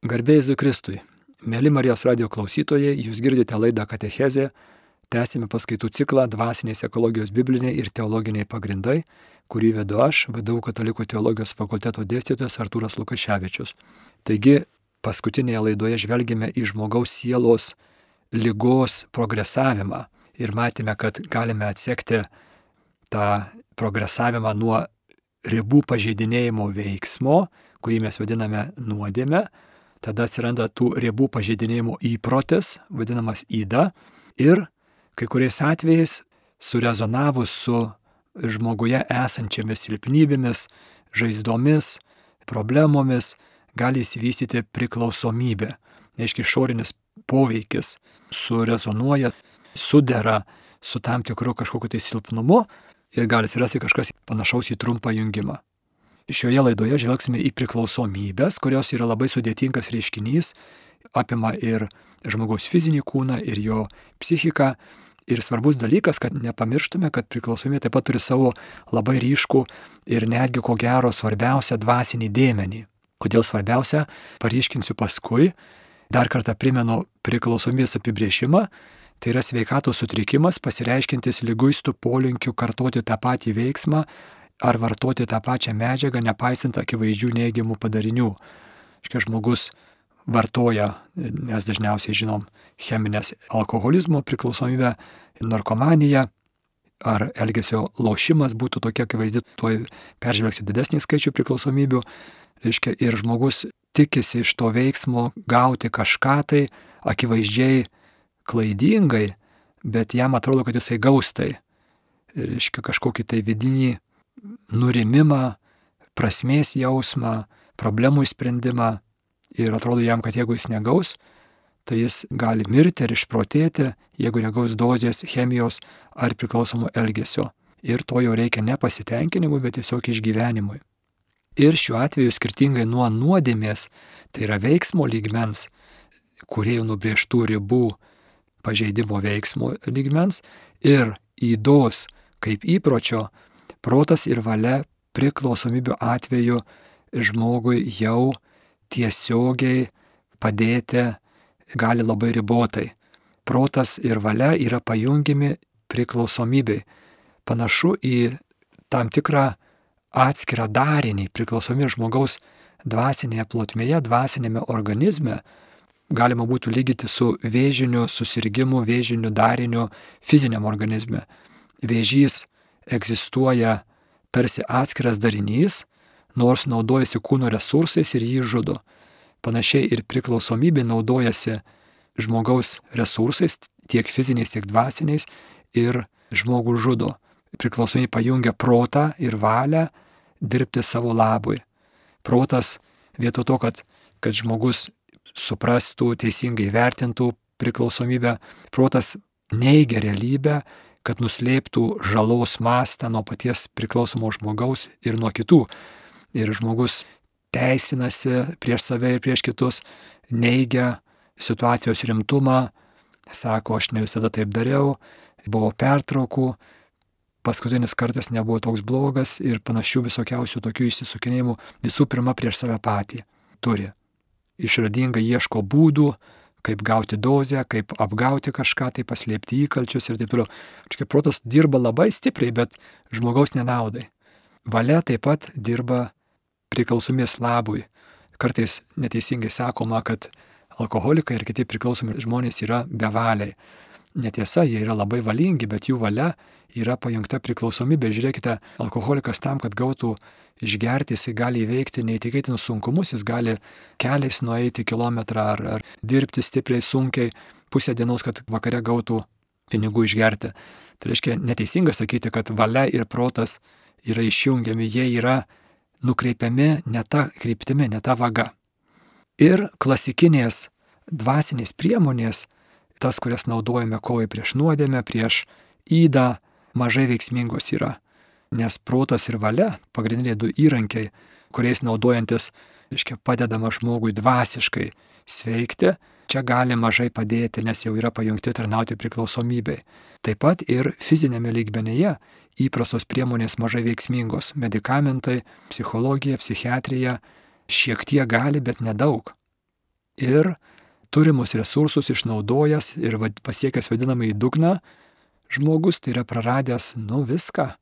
Garbėjai Zukristui. Mėly Marijos radio klausytojai, jūs girdite laidą Katechezė, tęsime paskaitų ciklą Dvasinės ekologijos bibliniai ir teologiniai pagrindai, kurį vedu aš, VDU Katalikų teologijos fakulteto dėstytojas Artūras Lukaševičius. Taigi, paskutinėje laidoje žvelgėme į žmogaus sielos lygos progresavimą ir matėme, kad galime atsekti tą progresavimą nuo ribų pažeidinėjimo veiksmo, kurį mes vadiname nuodėme, tada atsiranda tų ribų pažeidinėjimo įprotis, vadinamas įda, ir kai kuriais atvejais surezonavus su žmoguje esančiamis silpnybėmis, žaizdomis, problemomis, gali įsivystyti priklausomybė. Reiškia, išorinis poveikis surezonuoja, sudera su tam tikru kažkokiu tai silpnumu ir gali atsirasti kažkas panašaus į trumpą jungimą. Šioje laidoje žvelgsime į priklausomybės, kurios yra labai sudėtingas reiškinys, apima ir žmogaus fizinį kūną, ir jo psichiką. Ir svarbus dalykas, kad nepamirštume, kad priklausomybė taip pat turi savo labai ryškų ir netgi ko gero svarbiausią dvasinį dėmenį. Kodėl svarbiausia, paryškinsiu paskui. Dar kartą primenu priklausomybės apibrėžimą. Tai yra sveikatos sutrikimas pasireiškintis lyguistų polinkių kartoti tą patį veiksmą ar vartoti tą pačią medžiagą, nepaisant akivaizdžių neigiamų padarinių. Iškia žmogus vartoja, mes dažniausiai žinom, cheminės alkoholizmo priklausomybę, narkomaniją, ar elgesio lošimas būtų tokia akivaizdi, tuoj peržvelgsiu didesnį skaičių priklausomybių. Reiškia, ir žmogus tikisi iš to veiksmo gauti kažką tai akivaizdžiai klaidingai, bet jam atrodo, kad jisai gaustai. Reiškia, kažkokį tai vidinį nurimimą, prasmės jausmą, problemų įsprendimą ir atrodo jam, kad jeigu jis negaus, tai jis gali mirti ar išprotėti, jeigu negaus dozės chemijos ar priklausomo elgesio. Ir to jau reikia ne pasitenkinimui, bet tiesiog išgyvenimui. Ir šiuo atveju skirtingai nuo nuodėmės, tai yra veiksmo lygmens, kuriejų nubrėžtų ribų pažeidimo veiksmo lygmens ir įdos kaip įpročio, protas ir valia priklausomybių atveju žmogui jau tiesiogiai padėti gali labai ribotai. Protas ir valia yra pajungiami priklausomybei. Panašu į tam tikrą atskirą darinį priklausomi žmogaus dvasinėje plotmėje, dvasinėme organizme. Galima būtų lygyti su vėžiniu susirgymu, vėžiniu dariniu fiziniam organizme. Vėžys egzistuoja tarsi atskiras darinys, nors naudojasi kūno resursais ir jį žudo. Panašiai ir priklausomybė naudojasi žmogaus resursais, tiek fiziniais, tiek dvasiniais, ir žmogų žudo. Priklausomybė pajungia protą ir valią dirbti savo labui. Protas vietoj to, kad, kad žmogus suprastų, teisingai vertintų priklausomybę, protas neigia realybę kad nuslėptų žalos mastą nuo paties priklausomo žmogaus ir nuo kitų. Ir žmogus teisinasi prieš save ir prieš kitus, neigia situacijos rimtumą, sako, aš ne visada taip dariau, buvo pertraukų, paskutinis kartas nebuvo toks blogas ir panašių visokiausių tokių įsisukinėjimų visų pirma prieš save patį turi. Išradingai ieško būdų, kaip gauti dozę, kaip apgauti kažką, tai paslėpti įkalčius ir taip toliau. Čia protas dirba labai stipriai, bet žmogaus nenaudai. Valia taip pat dirba priklausomės labui. Kartais neteisingai sakoma, kad alkoholikai ir kiti priklausomi žmonės yra bevaliai. Netiesa, jie yra labai valingi, bet jų valia yra pajungta priklausomybė. Žiūrėkite, alkoholikas tam, kad gautų išgerti, jisai gali įveikti neįtikėtinus sunkumus, jis gali keliais nueiti kilometrą ar, ar dirbti stipriai sunkiai pusę dienos, kad vakare gautų pinigų išgerti. Tai reiškia neteisinga sakyti, kad valia ir protas yra išjungiami, jie yra nukreipiami ne tą kryptimi, ne tą vagą. Ir klasikinės dvasinės priemonės, tas, kurias naudojame kovai prieš nuodėmę, prieš įdą, mažai veiksmingos yra nes protas ir valia, pagrindiniai du įrankiai, kuriais naudojantis, reiškia, padedama žmogui dvasiškai sveikti, čia gali mažai padėti, nes jau yra pajungti tarnauti priklausomybei. Taip pat ir fizinėme lygmenyje įprastos priemonės mažai veiksmingos - medikamentai, psichologija, psichiatrija šiek tiek gali, bet nedaug. ir turimus resursus išnaudojęs ir pasiekęs vadinamąjį dugną, žmogus tai yra praradęs, nu viską.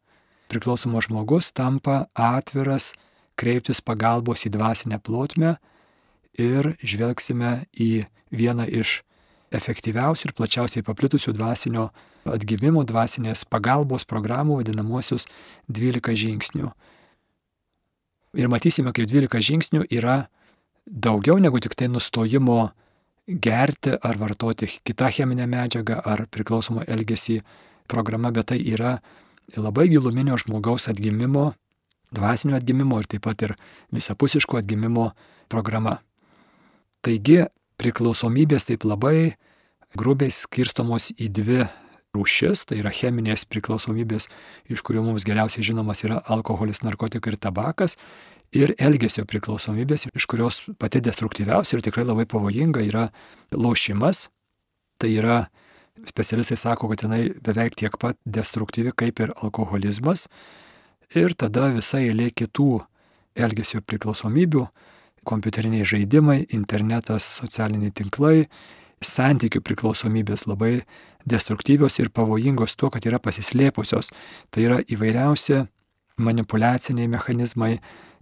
Priklausomas žmogus tampa atviras kreiptis pagalbos į dvasinę plotmę ir žvelgsime į vieną iš efektyviausių ir plačiausiai paplitusių dvasinio atgimimo, dvasinės pagalbos programų, vadinamosius 12 žingsnių. Ir matysime, kaip 12 žingsnių yra daugiau negu tik tai nustojimo gerti ar vartoti kitą cheminę medžiagą ar priklausomą elgesį programa, bet tai yra labai giluminio žmogaus atgimimo, dvasinio atgimimo ir taip pat ir visapusiško atgimimo programa. Taigi priklausomybės taip labai grubiai skirstomos į dvi rūšis, tai yra cheminės priklausomybės, iš kurių mums geriausiai žinomas yra alkoholis, narkotikai ir tabakas, ir elgesio priklausomybės, iš kurios pati destruktyviausia ir tikrai labai pavojinga yra lošimas. Tai yra, specialistai sako, kad jinai beveik tiek pat destruktyvi kaip ir alkoholizmas. Ir tada visa eilė kitų elgesio priklausomybių kompiuteriniai žaidimai, internetas, socialiniai tinklai, santykių priklausomybės labai destruktyvios ir pavojingos tuo, kad yra pasislėpusios. Tai yra įvairiausi manipulaciniai mechanizmai,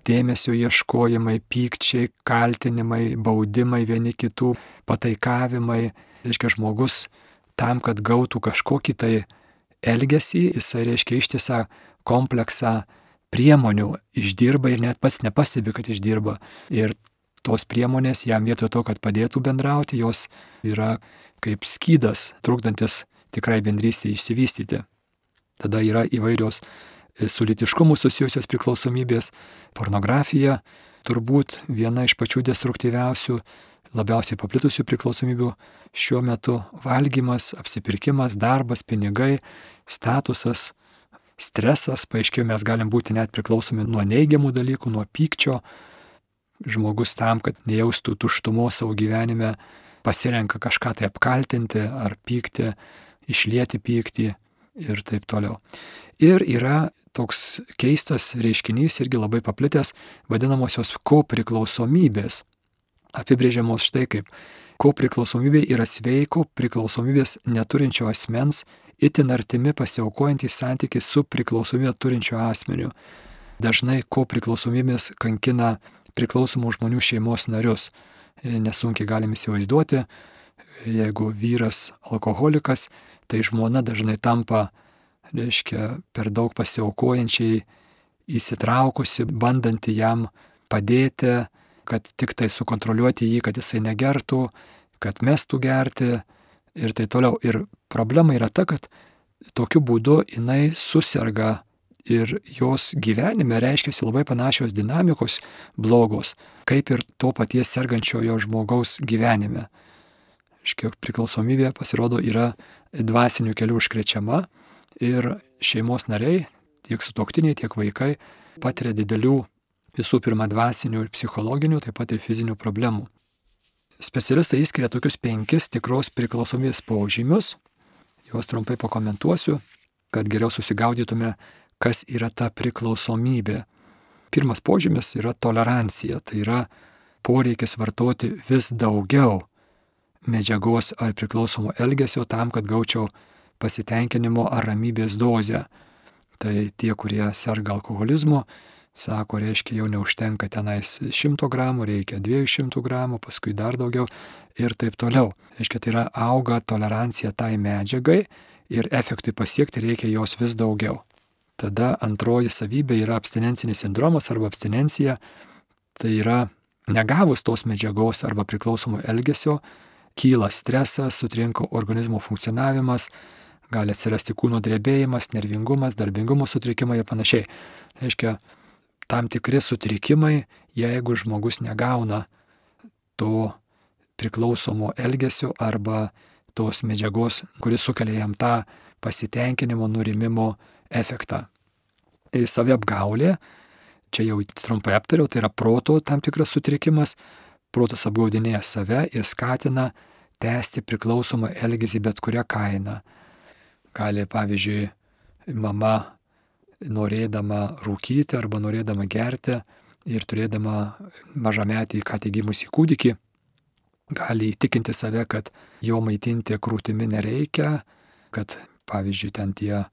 dėmesio ieškojimai, pykčiai, kaltinimai, baudimai vieni kitų, pataikavimai. Reiškia, žmogus tam, kad gautų kažkokį tai elgesį, jisai reiškia ištisą kompleksą priemonių išdirba ir net pats nepastebi, kad išdirba. Ir tos priemonės jam vietoj to, kad padėtų bendrauti, jos yra kaip skydas, trukdantis tikrai bendrystėje išsivystyti. Tada yra įvairios su litiškumu susijusios priklausomybės, pornografija, turbūt viena iš pačių destruktyviausių, labiausiai paplitusių priklausomybių šiuo metu - valgymas, apsipirkimas, darbas, pinigai, statusas, stresas, paaiškėjo, mes galim būti net priklausomi nuo neigiamų dalykų, nuo pykčio. Žmogus tam, kad nejaustų tuštumo savo gyvenime, pasirenka kažką tai apkaltinti ar pykti, išlieti pyktį ir taip toliau. Ir yra toks keistas reiškinys, irgi labai paplitęs, vadinamosios kopriklausomybės. Apibrėžiamos štai kaip. Kopriklausomybė yra sveiko priklausomybės neturinčio asmens itin artimi pasiaukojantys santykiai su priklausomybę turinčiu asmeniu. Dažnai ko priklausomybės kankina priklausomų žmonių šeimos narius. Nesunkiai galim įsivaizduoti, jeigu vyras alkoholikas, tai žmona dažnai tampa, reiškia, per daug pasiaukojančiai įsitraukusi, bandanti jam padėti, kad tik tai sukontroliuoti jį, kad jisai negertų, kad mestų gerti, ir tai toliau. Ir problema yra ta, kad tokiu būdu jinai susirga ir jos gyvenime reiškiasi labai panašios dinamikos blogos, kaip ir to paties sergančiojo žmogaus gyvenime. Iškiek priklausomybė pasirodo yra dvasinių kelių užkrečiama ir šeimos nariai, tiek sutoktiniai, tiek vaikai patiria didelių visų pirma dvasinių ir psichologinių, taip pat ir fizinių problemų. Specialistai įskiria tokius penkis tikros priklausomybės požymius. Juos trumpai pakomentuosiu, kad geriau susigaudytume, kas yra ta priklausomybė. Pirmas požymis yra tolerancija, tai yra poreikis vartoti vis daugiau medžiagos ar priklausomo elgesio tam, kad gaučiau pasitenkinimo ar ramybės dozę. Tai tie, kurie serga alkoholizmu, Sako, reiškia, jau neužtenka tenais 100 gramų, reikia 200 gramų, paskui dar daugiau ir taip toliau. Reiškia, tai yra auga tolerancija tai medžiagai ir efektui pasiekti reikia jos vis daugiau. Tada antroji savybė yra abstinencinis sindromas arba abstinencija. Tai yra negavus tos medžiagos arba priklausomo elgesio, kyla stresas, sutrinka organizmo funkcionavimas, gali atsirasti kūno drebėjimas, nervingumas, darbingumo sutrikimai ir panašiai. Reiškia, tam tikri sutrikimai, jeigu žmogus negauna to priklausomo elgesio arba tos medžiagos, kuris sukelia jam tą pasitenkinimo, nurimimo efektą. Tai saviapgaulė, čia jau trumpai aptariau, tai yra proto tam tikras sutrikimas, protas apgaudinėja save ir skatina tęsti priklausomą elgesį bet kurią kainą. Gali, pavyzdžiui, mama norėdama rūkyti arba norėdama gerti ir turėdama mažametį ką tik gimusį kūdikį, gali įtikinti save, kad jo maitinti krūtimi nereikia, kad pavyzdžiui ten tie,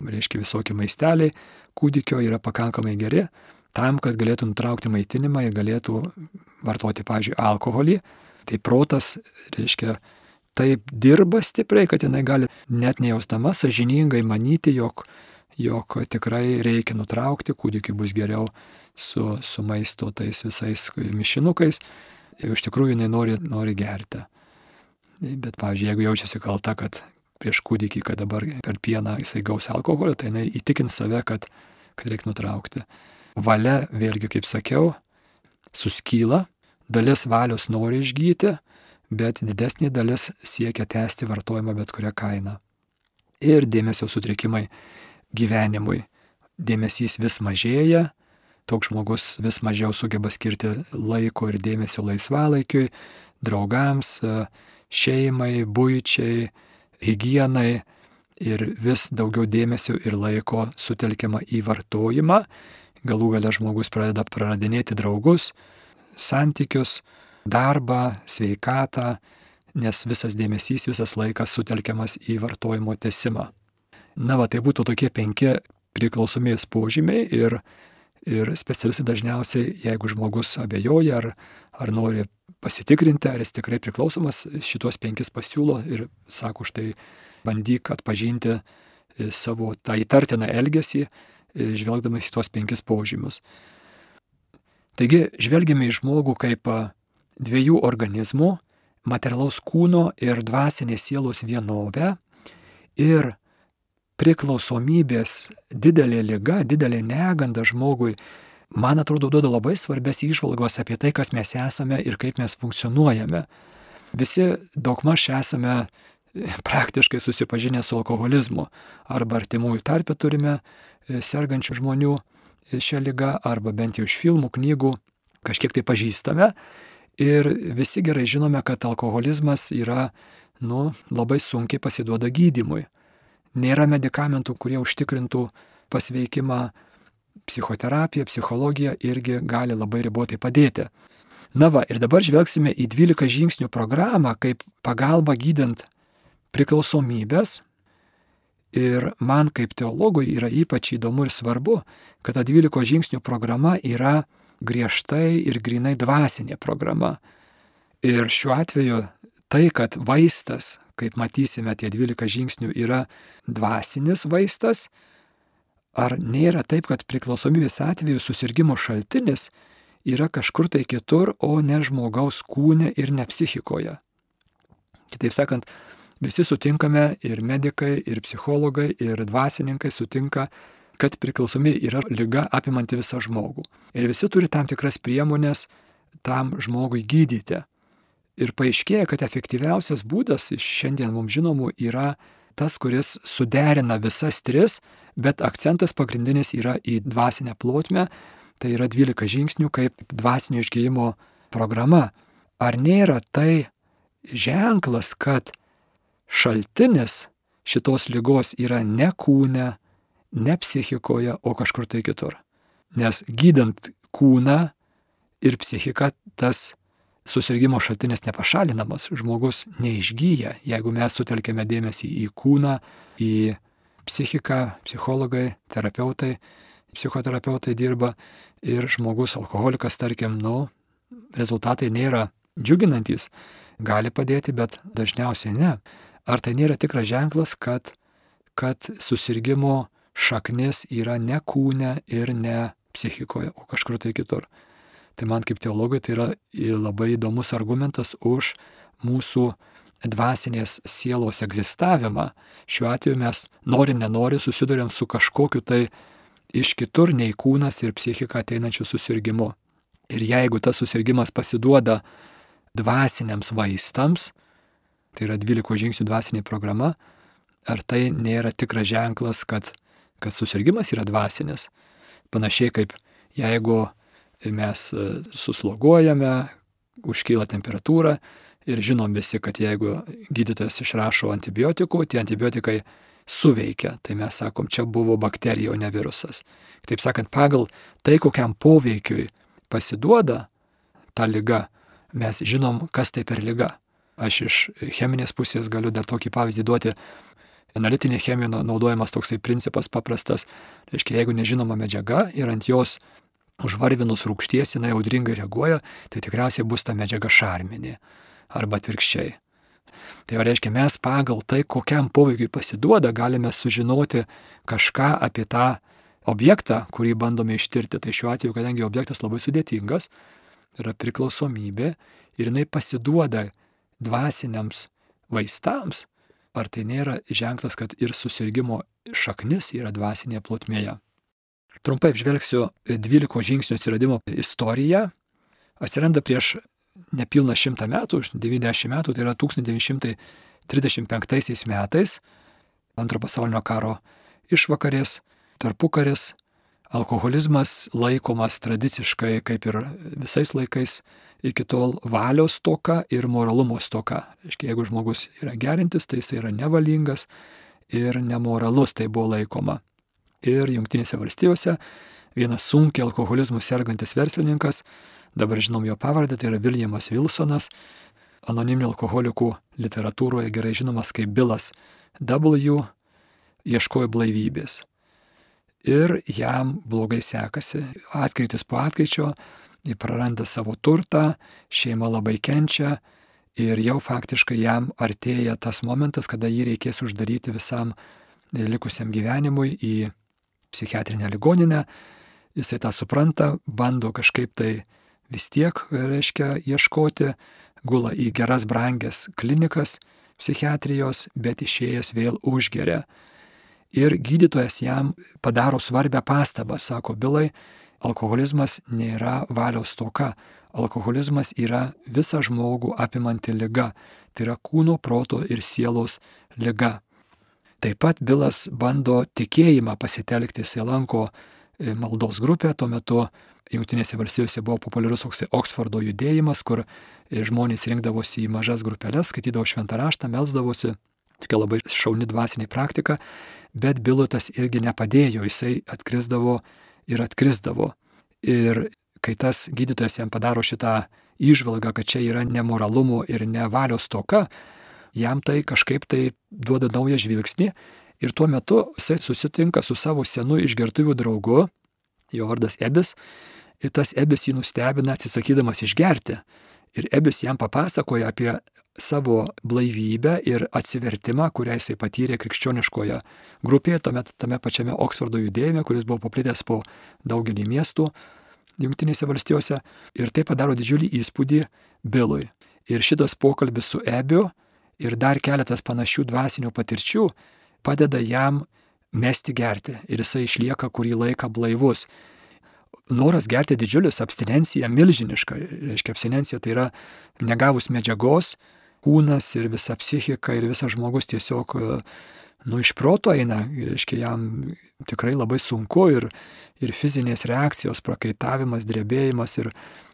reiškia, visokie maisteliai kūdikio yra pakankamai geri tam, kad galėtų nutraukti maitinimą ir galėtų vartoti, pavyzdžiui, alkoholį. Tai protas, reiškia, taip dirba stipriai, kad jinai gali net nejaustama sažiningai manyti, jog, jog tikrai reikia nutraukti, kūdikiai bus geriau su, su maisto tais visais mišinukais. Ir iš tikrųjų jinai nori, nori gerti. Bet, pavyzdžiui, jeigu jaučiasi kalta, kad prieš kūdikį, kad dabar per pieną jisai gaus alkoholio, tai jinai įtikins save, kad, kad reikia nutraukti. Valia, vėlgi, kaip sakiau, suskyla, dalis valios nori išgyti, bet didesnė dalis siekia tęsti vartojimą bet kurią kainą. Ir dėmesio sutrikimai gyvenimui. Dėmesys vis mažėja, toks žmogus vis mažiau sugeba skirti laiko ir dėmesio laisvalaikiui, draugams, šeimai, būčiai, hygienai ir vis daugiau dėmesio ir laiko sutelkiama į vartojimą. Galų gale žmogus pradeda praradinėti draugus, santykius, darbą, sveikatą, nes visas dėmesys, visas laikas sutelkiamas į vartojimo tesimą. Na, va, tai būtų tokie penki priklausomės požymiai ir, ir specialistai dažniausiai, jeigu žmogus abejoja ar, ar nori pasitikrinti, ar jis tikrai priklausomas, šitos penkis pasiūlo ir sako, štai bandyk atpažinti e, savo tą įtartiną elgesį, žvelgdamas į tuos penkis požymius. Taigi, žvelgiame į žmogų kaip dviejų organizmų - materialaus kūno ir dvasinės sielos vienovę ir priklausomybės didelė lyga, didelė neganda žmogui, man atrodo, duoda labai svarbės išvalgos apie tai, kas mes esame ir kaip mes funkcionuojame. Visi daugmaž esame praktiškai susipažinę su alkoholizmu. Arba artimųjų tarpę turime e, sergančių žmonių e, šią lygą, arba bent jau iš filmų, knygų kažkiek tai pažįstame. Ir visi gerai žinome, kad alkoholizmas yra, nu, labai sunkiai pasiduoda gydimui. Nėra medikamentų, kurie užtikrintų pasveikimą. Psichoterapija, psichologija irgi gali labai ribotai padėti. Na va, ir dabar žvelgsime į 12 žingsnių programą kaip pagalba gydant priklausomybės. Ir man kaip teologui yra ypač įdomu ir svarbu, kad ta 12 žingsnių programa yra griežtai ir grinai dvasinė programa. Ir šiuo atveju tai, kad vaistas, kaip matysime, tie 12 žingsnių yra dvasinis vaistas, ar nėra taip, kad priklausomybės atveju susirgymo šaltinis yra kažkur tai kitur, o ne žmogaus kūne ir ne psichikoje. Kitaip sakant, visi sutinkame ir medikai, ir psichologai, ir dvasininkai sutinka, kad priklausomybė yra lyga apimanti visą žmogų. Ir visi turi tam tikras priemonės tam žmogui gydyti. Ir paaiškėja, kad efektyviausias būdas iš šiandien mums žinomų yra tas, kuris suderina visas tris, bet akcentas pagrindinis yra į dvasinę plotmę, tai yra 12 žingsnių kaip dvasinio išgyjimo programa. Ar nėra tai ženklas, kad šaltinis šitos lygos yra ne kūne, ne psichikoje, o kažkur tai kitur. Nes gydant kūną ir psichiką tas susirgymo šaltinis nepašalinamas, žmogus neišgyja, jeigu mes sutelkėme dėmesį į kūną, į psichiką, psichologai, terapeutai, psichoterapeutai dirba ir žmogus alkoholikas, tarkim, nu, rezultatai nėra džiuginantis, gali padėti, bet dažniausiai ne. Ar tai nėra tikras ženklas, kad, kad susirgymo šaknis yra ne kūne ir ne psichikoje, o kažkur tai kitur. Tai man kaip teologui tai yra labai įdomus argumentas už mūsų dvasinės sielos egzistavimą. Šiuo atveju mes nori nenori susidurėm su kažkokiu tai iš kitur nei kūnas ir psichika ateinančiu susirgymu. Ir jeigu tas susirgymas pasiduoda dvasiniams vaistams, tai yra 12 žingsnių dvasinė programa, ar tai nėra tikras ženklas, kad kad susirgymas yra dvasinis. Panašiai kaip jeigu mes e, susloguojame, užkyla temperatūra ir žinom visi, kad jeigu gydytojas išrašo antibiotikų, tie antibiotikai suveikia. Tai mes sakom, čia buvo bakterija, o ne virusas. Taip sakant, pagal tai, kokiam poveikiui pasiduoda ta lyga, mes žinom, kas tai per lyga. Aš iš cheminės pusės galiu dar tokį pavyzdį duoti. Analitinė chemija naudojamas toksai principas paprastas. Reiškia, jeigu nežinoma medžiaga ir ant jos užvarvinus rūkšties jinai audringai reaguoja, tai tikriausiai bus ta medžiaga šarminė. Arba atvirkščiai. Tai reiškia, mes pagal tai, kokiam poveikiui pasiduoda, galime sužinoti kažką apie tą objektą, kurį bandome ištirti. Tai šiuo atveju, kadangi objektas labai sudėtingas, yra priklausomybė ir jinai pasiduoda dvasiniams vaistams, ar tai nėra ženklas, kad ir susirgymo šaknis yra dvasinėje plotmėje. Trumpai apžvelgsiu 12 žingsnių atsiradimo istoriją. Atsiranda prieš nepilną šimtą metų, 90 metų, tai yra 1935 metais, antro pasaulinio karo išvakarės, tarpukaris, alkoholizmas laikomas tradiciškai, kaip ir visais laikais, iki tol valios toka ir moralumo stoka. Reiškia, jeigu žmogus yra gerintis, tai jis yra nevalingas ir nemoralus, tai buvo laikoma. Ir Junktinėse valstijose vienas sunkiai alkoholizmu sergantis verslininkas, dabar žinom jo pavardę, tai yra Viljamas Wilsonas, anoniminių alkoholikų literatūroje gerai žinomas kaip Bilas W, ieškojo blaivybės ir jam blogai sekasi. Atkritis po atkričio, jis praranda savo turtą, šeima labai kenčia ir jau faktiškai jam artėja tas momentas, kada jį reikės uždaryti visam likusiam gyvenimui į psichiatrinę ligoninę. Jisai tą supranta, bando kažkaip tai vis tiek, reiškia, ieškoti, gula į geras brangias klinikas psichiatrijos, bet išėjęs vėl užgeria ir gydytojas jam padaro svarbę pastabą, sako Bilai, alkoholizmas nėra valios toka, alkoholizmas yra visą žmogų apimanti lyga, tai yra kūno, proto ir sielos lyga. Taip pat Bilas bando tikėjimą pasitelkti, jis lanko e, maldos grupę, tuo metu Junktinėse valstijose buvo populiarus toksai Oksfordo judėjimas, kur e, žmonės rinkdavosi į mažas grupelės, skaitydavo šventą raštą, melsdavosi, tokia labai šauni dvasinė praktika bet Bilutas irgi nepadėjo, jisai atkrisdavo ir atkrisdavo. Ir kai tas gydytojas jam padaro šitą išvalgą, kad čia yra nemoralumo ir nevalios toka, jam tai kažkaip tai duoda naują žvilgsnį ir tuo metu jisai susitinka su savo senu išgertuvių draugu, jo vardas Ebis, ir tas Ebis jį nustebina atsisakydamas išgerti. Ir Ebis jam papasakoja apie savo blaivybę ir atsivertimą, kurią jisai patyrė krikščioniškoje grupėje, tuomet tame pačiame Oksfordo judėjime, kuris buvo paplitęs po daugelį miestų Junktinėse valstijose. Ir tai padaro didžiulį įspūdį Bilui. Ir šitas pokalbis su Ebiu ir dar keletas panašių dvasinių patirčių padeda jam mesti gerti. Ir jisai išlieka kurį laiką blaivus noras gerti didžiulis, abstinencija milžiniška. Reiškia, abstinencija tai yra negavus medžiagos, kūnas ir visa psichika ir visas žmogus tiesiog nu, iš proto eina, reiškia, jam tikrai labai sunku ir, ir fizinės reakcijos, prakaitavimas, drebėjimas ir,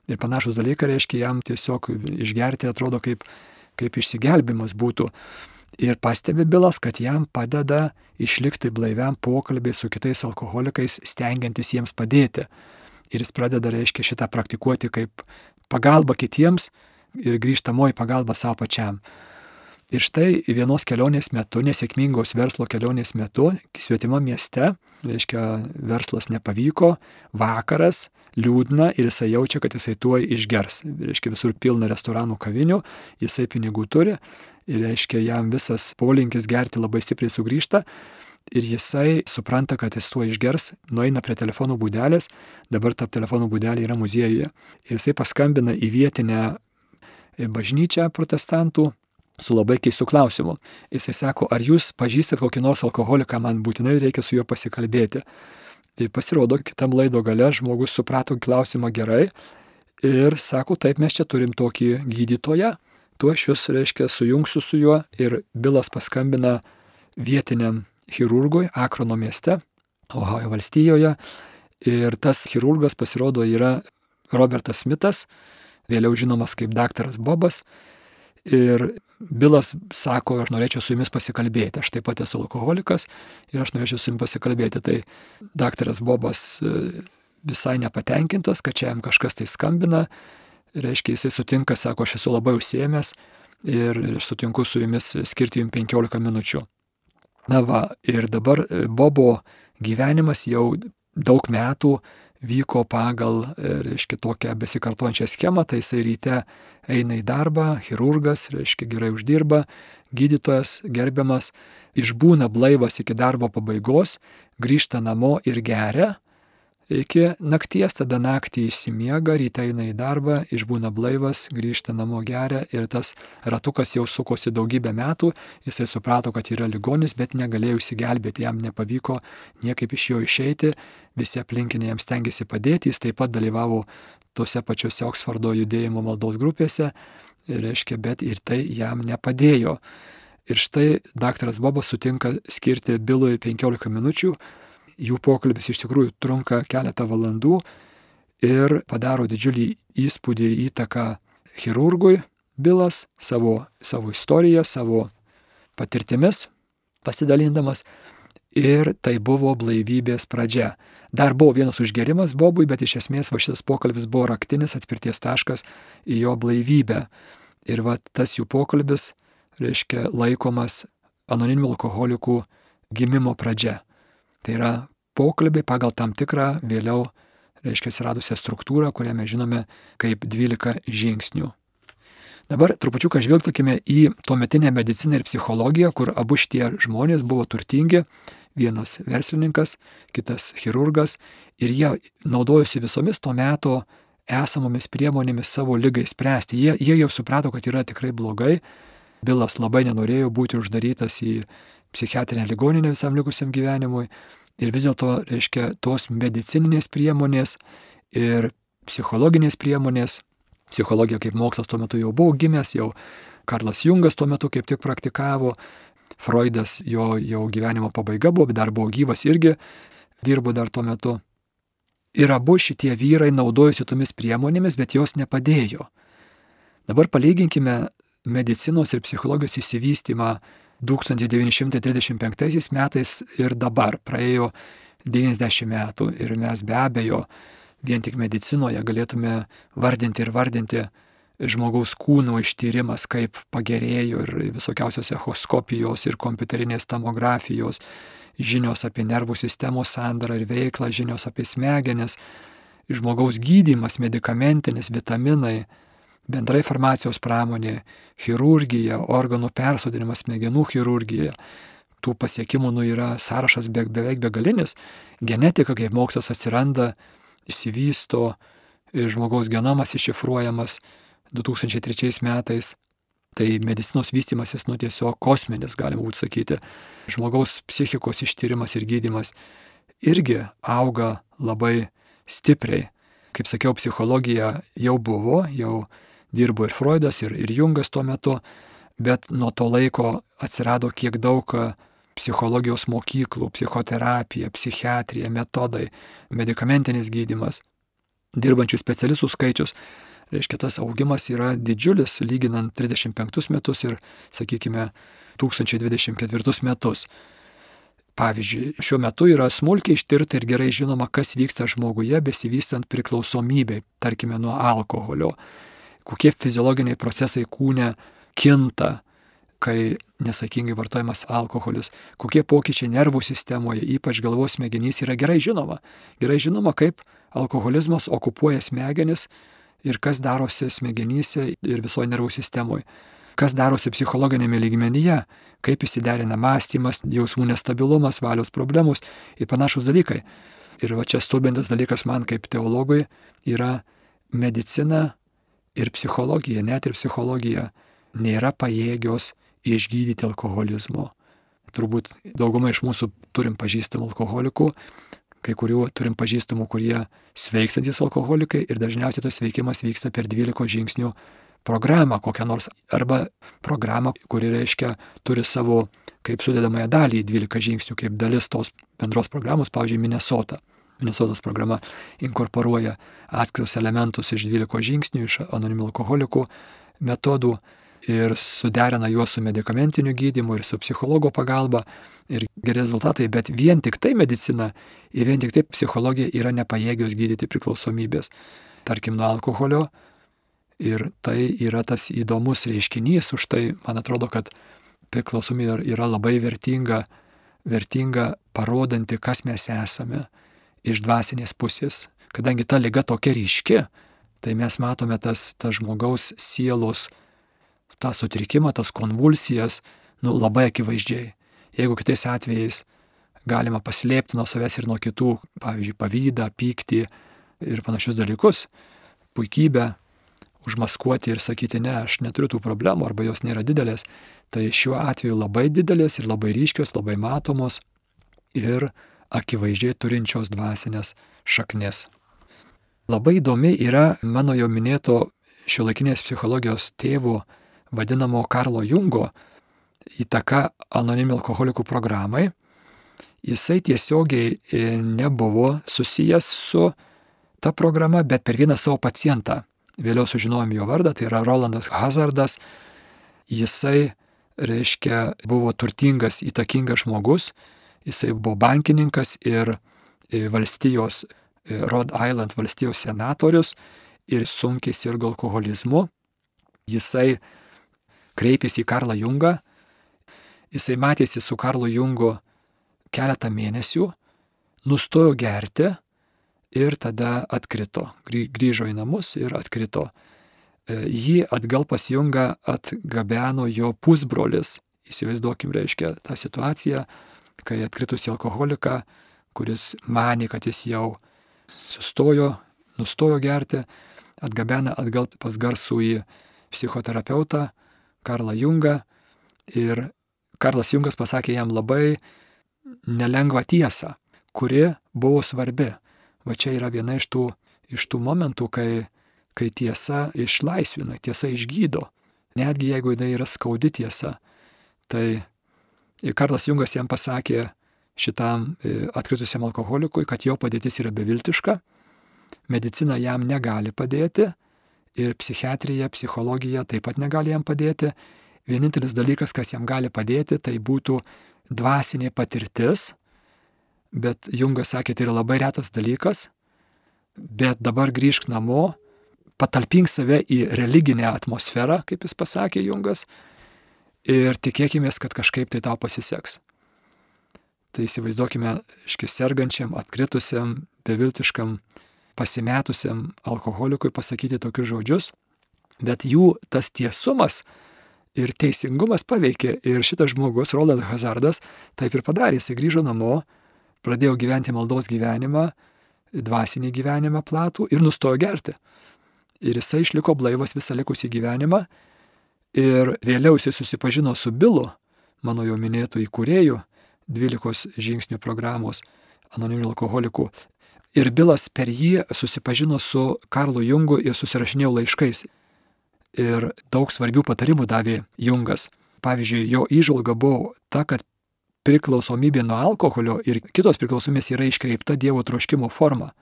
ir panašus dalykai, reiškia, jam tiesiog išgerti atrodo kaip, kaip išsigelbimas būtų. Ir pastebi Bilas, kad jam padeda išlikti blaiviam pokalbiai su kitais alkoholikais, stengiantis jiems padėti. Ir jis pradeda, reiškia, šitą praktikuoti kaip pagalba kitiems, ir grįžtamoji pagalba savo pačiam. Ir štai vienos kelionės metu, nesėkmingos verslo kelionės metu, svetimo mieste, reiškia, verslas nepavyko, vakaras, liūdna ir jisai jaučia, kad jisai tuoj išgers. Reiškia, visur pilna restoranų kavinių, jisai pinigų turi ir, reiškia, jam visas polinkis gerti labai stipriai sugrįžta. Ir jisai supranta, kad jis tuo išgers, nueina prie telefonų būdelės, dabar ta telefonų būdelė yra muziejuje. Ir jisai paskambina į vietinę bažnyčią protestantų su labai keistu klausimu. Jisai sako, ar jūs pažįstat kokį nors alkoholiką, man būtinai reikia su juo pasikalbėti. Tai pasirodo, kitam laido gale žmogus suprato klausimą gerai ir sako, taip mes čia turim tokį gydytoją, tuo aš jūs, reiškia, sujungsiu su juo. Ir Bilas paskambina vietiniam chirurgui Akrono mieste, Ohajo valstijoje. Ir tas chirurgas pasirodo yra Robertas Smithas, vėliau žinomas kaip daktaras Bobas. Ir Bilas sako, aš norėčiau su jumis pasikalbėti, aš taip pat esu alkoholikas ir aš norėčiau su jumis pasikalbėti. Tai daktaras Bobas e, visai nepatenkintas, kad čia jam kažkas tai skambina, reiškia, jisai sutinka, sako, aš esu labai užsiemęs ir sutinku su jumis skirti jums 15 minučių. Na va, ir dabar e, Bobo gyvenimas jau daug metų vyko pagal, e, reiškia, tokią besikartojančią schemą, tai jisai ryte eina į darbą, chirurgas, reiškia, gerai uždirba, gydytojas gerbiamas, išbūna blaivas iki darbo pabaigos, grįžta namo ir geria, iki nakties, tada naktį išsimiega, ryte eina į darbą, išbūna blaivas, grįžta namo geria ir tas ratukas jau sukosi daugybę metų, jisai suprato, kad yra ligonis, bet negalėjo įsigelbėti, jam nepavyko niekaip iš jo išeiti, visi aplinkiniai jam stengiasi padėti, jis taip pat dalyvavo tose pačiose Oksfordo judėjimo maldos grupėse, reiškia, bet ir tai jam nepadėjo. Ir štai daktaras Bobas sutinka skirti Bilui 15 minučių, jų pokalbis iš tikrųjų trunka keletą valandų ir padaro didžiulį įspūdį ir įtaką chirurgui Bilas savo, savo istoriją, savo patirtimis pasidalindamas. Ir tai buvo blaivybės pradžia. Dar buvo vienas užgerimas Bobui, bet iš esmės va šitas pokalbis buvo raktinis atspirties taškas į jo blaivybę. Ir va tas jų pokalbis, reiškia, laikomas anoniminių alkoholikų gimimo pradžia. Tai yra pokalbiai pagal tam tikrą vėliau, reiškia, atsiradusią struktūrą, kurią mes žinome kaip 12 žingsnių. Dabar trupučiuką žvilgtukime į tuometinę mediciną ir psichologiją, kur abu šitie žmonės buvo turtingi, vienas verslininkas, kitas chirurgas, ir jie naudojosi visomis to meto esamomis priemonėmis savo lygai spręsti. Jie, jie jau suprato, kad yra tikrai blogai. Bilas labai nenorėjo būti uždarytas į psichiatrinę ligoninę visam likusiam gyvenimui. Ir vis dėlto, reiškia, tos medicininės priemonės ir psichologinės priemonės, psichologija kaip mokslas tuo metu jau buvo gimęs, jau Karlas Jungas tuo metu kaip tik praktikavo, Freudas jo jau gyvenimo pabaiga buvo, bet dar buvo gyvas irgi, dirbo dar tuo metu. Ir abu šitie vyrai naudojosi tomis priemonėmis, bet jos nepadėjo. Dabar palyginkime medicinos ir psichologijos įsivystymą 1935 metais ir dabar. Praėjo 90 metų ir mes be abejo vien tik medicinoje galėtume vardinti ir vardinti žmogaus kūno ištyrimas, kaip pagerėjo ir visokiausios echoskopijos ir kompiuterinės tomografijos, žinios apie nervų sistemos sandarą ir veiklą, žinios apie smegenis, žmogaus gydimas, medikamentinis, vitaminai, bendrai farmacijos pramonė, chirurgija, organų persodinimas, smegenų chirurgija. Tų pasiekimų nu, yra sąrašas be, beveik begalinis. Genetika kaip mokslas atsiranda, išsivysto, žmogaus genomas iššifruojamas 2003 metais. Tai medicinos vystimasis, nu tiesiog kosminis, galima būtų sakyti. Žmogaus psichikos ištyrimas ir gydimas irgi auga labai stipriai. Kaip sakiau, psichologija jau buvo, jau dirbo ir Freudas, ir, ir Jungas tuo metu, bet nuo to laiko atsirado kiek daug e, psichologijos mokyklų, psichoterapija, psichiatrija, metodai, medikamentinis gydimas, dirbančių specialistų skaičius. Reiškia, tas augimas yra didžiulis, lyginant 35 metus ir, sakykime, 1024 metus. Pavyzdžiui, šiuo metu yra smulkiai ištirta ir gerai žinoma, kas vyksta žmoguje besivystant priklausomybei, tarkime, nuo alkoholio kokie fiziologiniai procesai kūne kinta, kai nesakingai vartojamas alkoholis, kokie pokyčiai nervų sistemoje, ypač galvos smegenys, yra gerai žinoma. Gerai žinoma, kaip alkoholizmas okupuoja smegenis ir kas darosi smegenyse ir visoje nervų sistemoje. Kas darosi psichologinėme lygmenyje, kaip įsiderina mąstymas, jausmų nestabilumas, valios problemos ir panašus dalykai. Ir va čia stulbintas dalykas man kaip teologui yra medicina ir psichologija, net ir psichologija nėra pajėgios išgydyti alkoholizmo. Turbūt dauguma iš mūsų turim pažįstamų alkoholikų, kai kurių turim pažįstamų, kurie sveikstantis alkoholikai ir dažniausiai tas veikimas vyksta per 12 žingsnių programą kokią nors, arba programą, kuri reiškia turi savo kaip sudėdamąją dalį 12 žingsnių, kaip dalis tos bendros programos, pavyzdžiui, Minnesota. Minnesotos programa inkorporuoja atskirus elementus iš 12 žingsnių, iš anonimų alkoholikų metodų ir suderina juos su medicamentiniu gydymu ir su psichologo pagalba ir geri rezultatai, bet vien tik tai medicina ir vien tik tai psichologija yra nepajėgios gydyti priklausomybės. Tarkim, nuo alkoholio Ir tai yra tas įdomus reiškinys, už tai man atrodo, kad priklausomybė yra labai vertinga, vertinga parodanti, kas mes esame iš dvasinės pusės. Kadangi ta lyga tokia ryški, tai mes matome tas, tas žmogaus sielos, tą sutrikimą, tas konvulsijas, nu, labai akivaizdžiai. Jeigu kitais atvejais galima paslėpti nuo savęs ir nuo kitų, pavyzdžiui, pavydą, pyktį ir panašius dalykus, puikybę, užmaskuoti ir sakyti, ne, aš neturiu tų problemų arba jos nėra didelės, tai šiuo atveju labai didelės ir labai ryškios, labai matomos ir akivaizdžiai turinčios dvasinės šaknis. Labai įdomi yra mano jau minėto šiuolaikinės psichologijos tėvų vadinamo Karlo Jungo įtaka anonimų alkoholikų programai. Jisai tiesiogiai e, nebuvo susijęs su ta programa, bet per vieną savo pacientą vėliau sužinojom jo vardą, tai yra Rolandas Hazardas. Jisai, reiškia, buvo turtingas, įtakingas žmogus, jisai buvo bankininkas ir e, valstijos, e, Rhode Island valstijos senatorius ir sunkiai sirgo alkoholizmu. Jisai kreipėsi į Karlą Jungą, jisai matėsi su Karlu Jungu keletą mėnesių, nustojo gerti ir tada atkrito, grįžo į namus ir atkrito. E, jį atgal pasijunga atgabeno jo pusbrolis. Įsivaizduokim, reiškia tą situaciją, kai atkritusi alkoholiką, kuris mani, kad jis jau sustojo, nustojo gerti, atgabena atgal pas garsų į psichoterapeutą Karlą Jungą ir Karlas Jungas pasakė jam labai nelengvą tiesą, kuri buvo svarbi. Va čia yra viena iš tų, iš tų momentų, kai, kai tiesa išlaisvina, tiesa išgydo. Netgi jeigu jinai yra skaudi tiesa. Tai Karlas Jungas jam pasakė šitam e, atkritusiam alkoholikui, kad jo padėtis yra beviltiška, medicina jam negali padėti ir psichiatrija, psichologija taip pat negali jam padėti. Vienintelis dalykas, kas jam gali padėti, tai būtų dvasinė patirtis, bet Jungas sakė, tai yra labai retas dalykas, bet dabar grįžk namo, patalpink save į religinę atmosferą, kaip jis pasakė Jungas, ir tikėkime, kad kažkaip tai tau pasiseks. Tai įsivaizduokime, iški sergančiam, atkritusiam, beviltiškam, pasimetusiam alkoholikui pasakyti tokius žodžius, bet jų tas tiesumas ir teisingumas paveikė ir šitas žmogus, Roland Hazardas, taip ir padarė, jisai grįžo namo, pradėjo gyventi maldos gyvenimą, dvasinį gyvenimą platų ir nustojo gerti. Ir jisai išliko blaivas visą likusį gyvenimą. Ir vėliau jisai susipažino su Bilu, mano jau minėtų įkūrėjų, 12 žingsnių programos anoniminių alkoholikų. Ir Bilas per jį susipažino su Karlu Jungu ir susirašinėjo laiškais. Ir daug svarbių patarimų davė Jungas. Pavyzdžiui, jo įžvalga buvo ta, kad priklausomybė nuo alkoholio ir kitos priklausomybės yra iškreipta Dievo troškimo forma.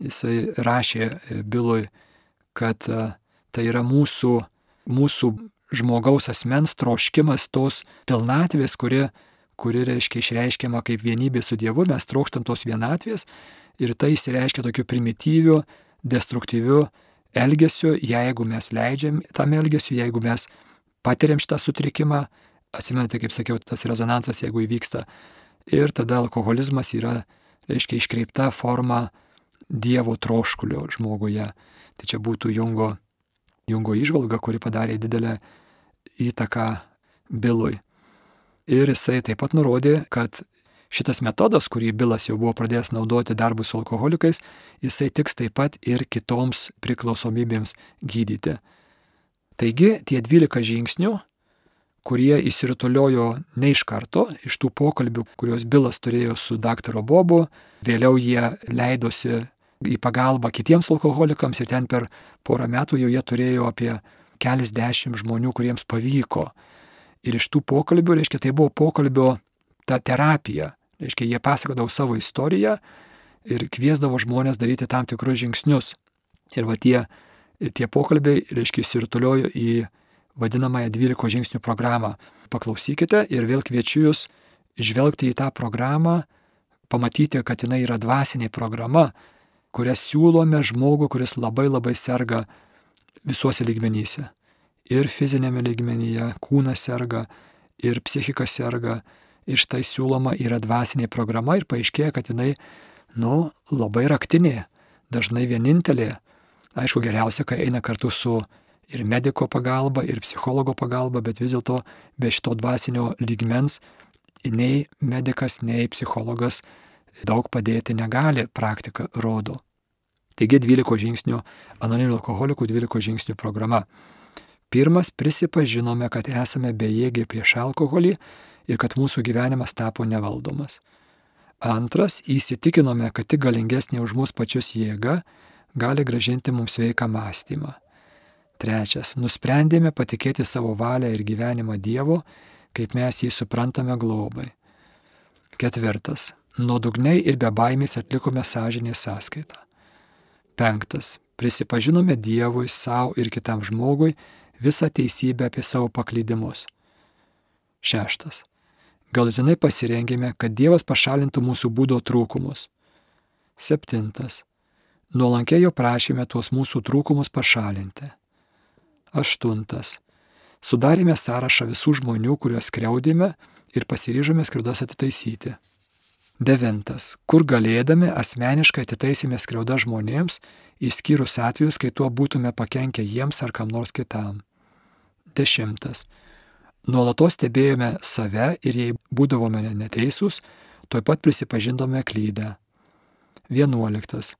Jisai rašė Bilui, kad e, tai yra mūsų, mūsų žmogaus asmens troškimas tos pilnatvės, kuri, kuri reiškia išreiškiama kaip vienybė su Dievu, mes trokštam tos vienatvės ir tai išsireiškia tokiu primityviu, destruktyviu elgesiu, jeigu mes leidžiam tam elgesiu, jeigu mes patiriam šitą sutrikimą, Atsimenate, kaip sakiau, tas rezonansas, jeigu įvyksta. Ir tada alkoholizmas yra, reiškia, iškreipta forma Dievo troškulio žmoguje. Tai čia būtų Jungo, Jungo išvalga, kuri padarė didelę įtaką Bilui. Ir jisai taip pat nurodė, kad šitas metodas, kurį Bilas jau buvo pradėjęs naudoti darbui su alkoholikais, jisai tiks taip pat ir kitoms priklausomybėms gydyti. Taigi tie 12 žingsnių kurie įsirutuliojo ne iš karto, iš tų pokalbių, kuriuos Bilas turėjo su daktaru Bobu, vėliau jie leidosi į pagalbą kitiems alkoholikams ir ten per porą metų jau jie turėjo apie keliasdešimt žmonių, kuriems pavyko. Ir iš tų pokalbių, reiškia, tai buvo pokalbio ta terapija. Reiškia, jie pasakodavo savo istoriją ir kviesdavo žmonės daryti tam tikrus žingsnius. Ir va tie, tie pokalbiai, reiškia, įsirtuliojo į vadinamąją 12 žingsnių programą. Paklausykite ir vėl kviečiu jūs žvelgti į tą programą, pamatyti, kad jinai yra dvasinė programa, kurią siūlome žmogui, kuris labai labai serga visuose lygmenyse. Ir fizinėme lygmenyje kūnas serga, ir psichika serga, ir štai siūloma yra dvasinė programa ir paaiškėja, kad jinai, nu, labai raktinė, dažnai vienintelė. Aišku, geriausia, kai eina kartu su ir mediko pagalba, ir psichologo pagalba, bet vis dėlto be šito dvasinio lygmens nei medikas, nei psichologas daug padėti negali, praktika rodo. Taigi 12 žingsnių, anoniminių alkoholikų 12 žingsnių programa. Pirmas, prisipažinome, kad esame bejėgiai prieš alkoholį ir kad mūsų gyvenimas tapo nevaldomas. Antras, įsitikinome, kad tik galingesnė už mus pačius jėga gali gražinti mums sveiką mąstymą. Trečias, nusprendėme patikėti savo valią ir gyvenimą Dievo, kaip mes jį suprantame globai. Ketvirtas, nuodugniai ir be baimės atlikome sąžinės sąskaitą. Penktas. Prisipažinome Dievui, savo ir kitam žmogui visą teisybę apie savo paklydimus. Šeštas. Galutinai pasirengėme, kad Dievas pašalintų mūsų būdo trūkumus. Septintas. Nuolankiai jo prašėme tuos mūsų trūkumus pašalinti. Aštuntas. Sudarėme sąrašą visų žmonių, kuriuos skriaudėme ir pasiryžome skriaudas atitaisyti. Devintas. Kur galėdami asmeniškai atitaisėme skriaudą žmonėms, išskyrus atvejus, kai tuo būtume pakenkę jiems ar kam nors kitam. Dešimtas. Nuolatos stebėjome save ir jei būdavome neteisūs, tuoj pat prisipažindome klydę. Vienuoliktas.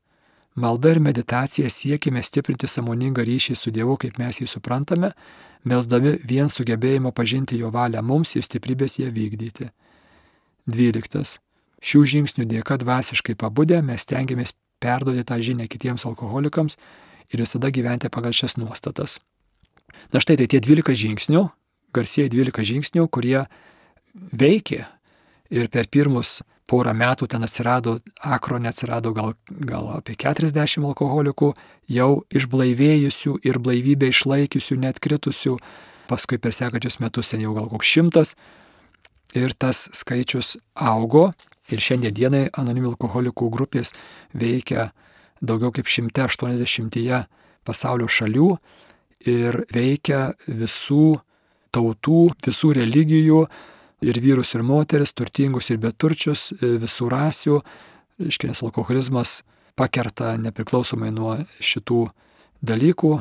Malda ir meditacija siekime stiprinti samoningą ryšį su Dievu, kaip mes jį suprantame, melsdami vien sugebėjimo pažinti jo valią mums ir stiprybės ją vykdyti. Dvyliktas Šių žingsnių dėka dvasiškai pabudę mes tengiamės perduoti tą žinią kitiems alkoholikams ir visada gyventi pagal šias nuostatas. Na štai tai tie 12 žingsnių, garsieji 12 žingsnių, kurie veikė ir per pirmus porą metų ten atsirado, akro neatsirado gal, gal apie 40 alkoholikų, jau išblaivėjusių ir blaivybę išlaikiusių, net kritusių, paskui per sekančius metus ten jau gal koks šimtas. Ir tas skaičius augo Ir šiandien dienai anonimų alkoholikų grupės veikia daugiau kaip 180 pasaulio šalių ir veikia visų tautų, visų religijų ir vyrus ir moteris, turtingus ir beturčius, visų rasių. Iškia, nes alkoholizmas pakerta nepriklausomai nuo šitų dalykų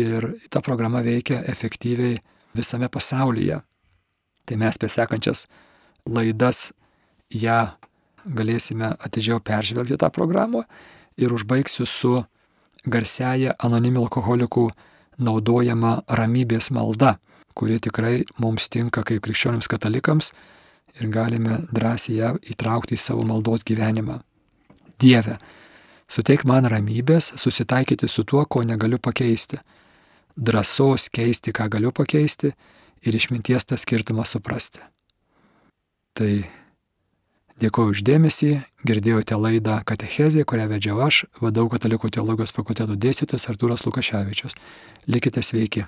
ir ta programa veikia efektyviai visame pasaulyje. Tai mes per sekančias laidas ją galėsime atidžiau peržvelgti tą programą ir užbaigsiu su garsiaja anonimių alkoholikų naudojama ramybės malda, kuri tikrai mums tinka kaip krikščionims katalikams ir galime drąsiai ją įtraukti į savo maldos gyvenimą. Dieve, suteik man ramybės susitaikyti su tuo, ko negaliu pakeisti, drąsos keisti, ką galiu pakeisti ir išminties tą skirtumą suprasti. Tai Dėkuoju uždėmesį, girdėjote laidą Katechezė, kurią vedžiau aš, vadovau Katalikų teologijos fakulteto dėstytojas Artūras Lukaševičius. Likite sveiki.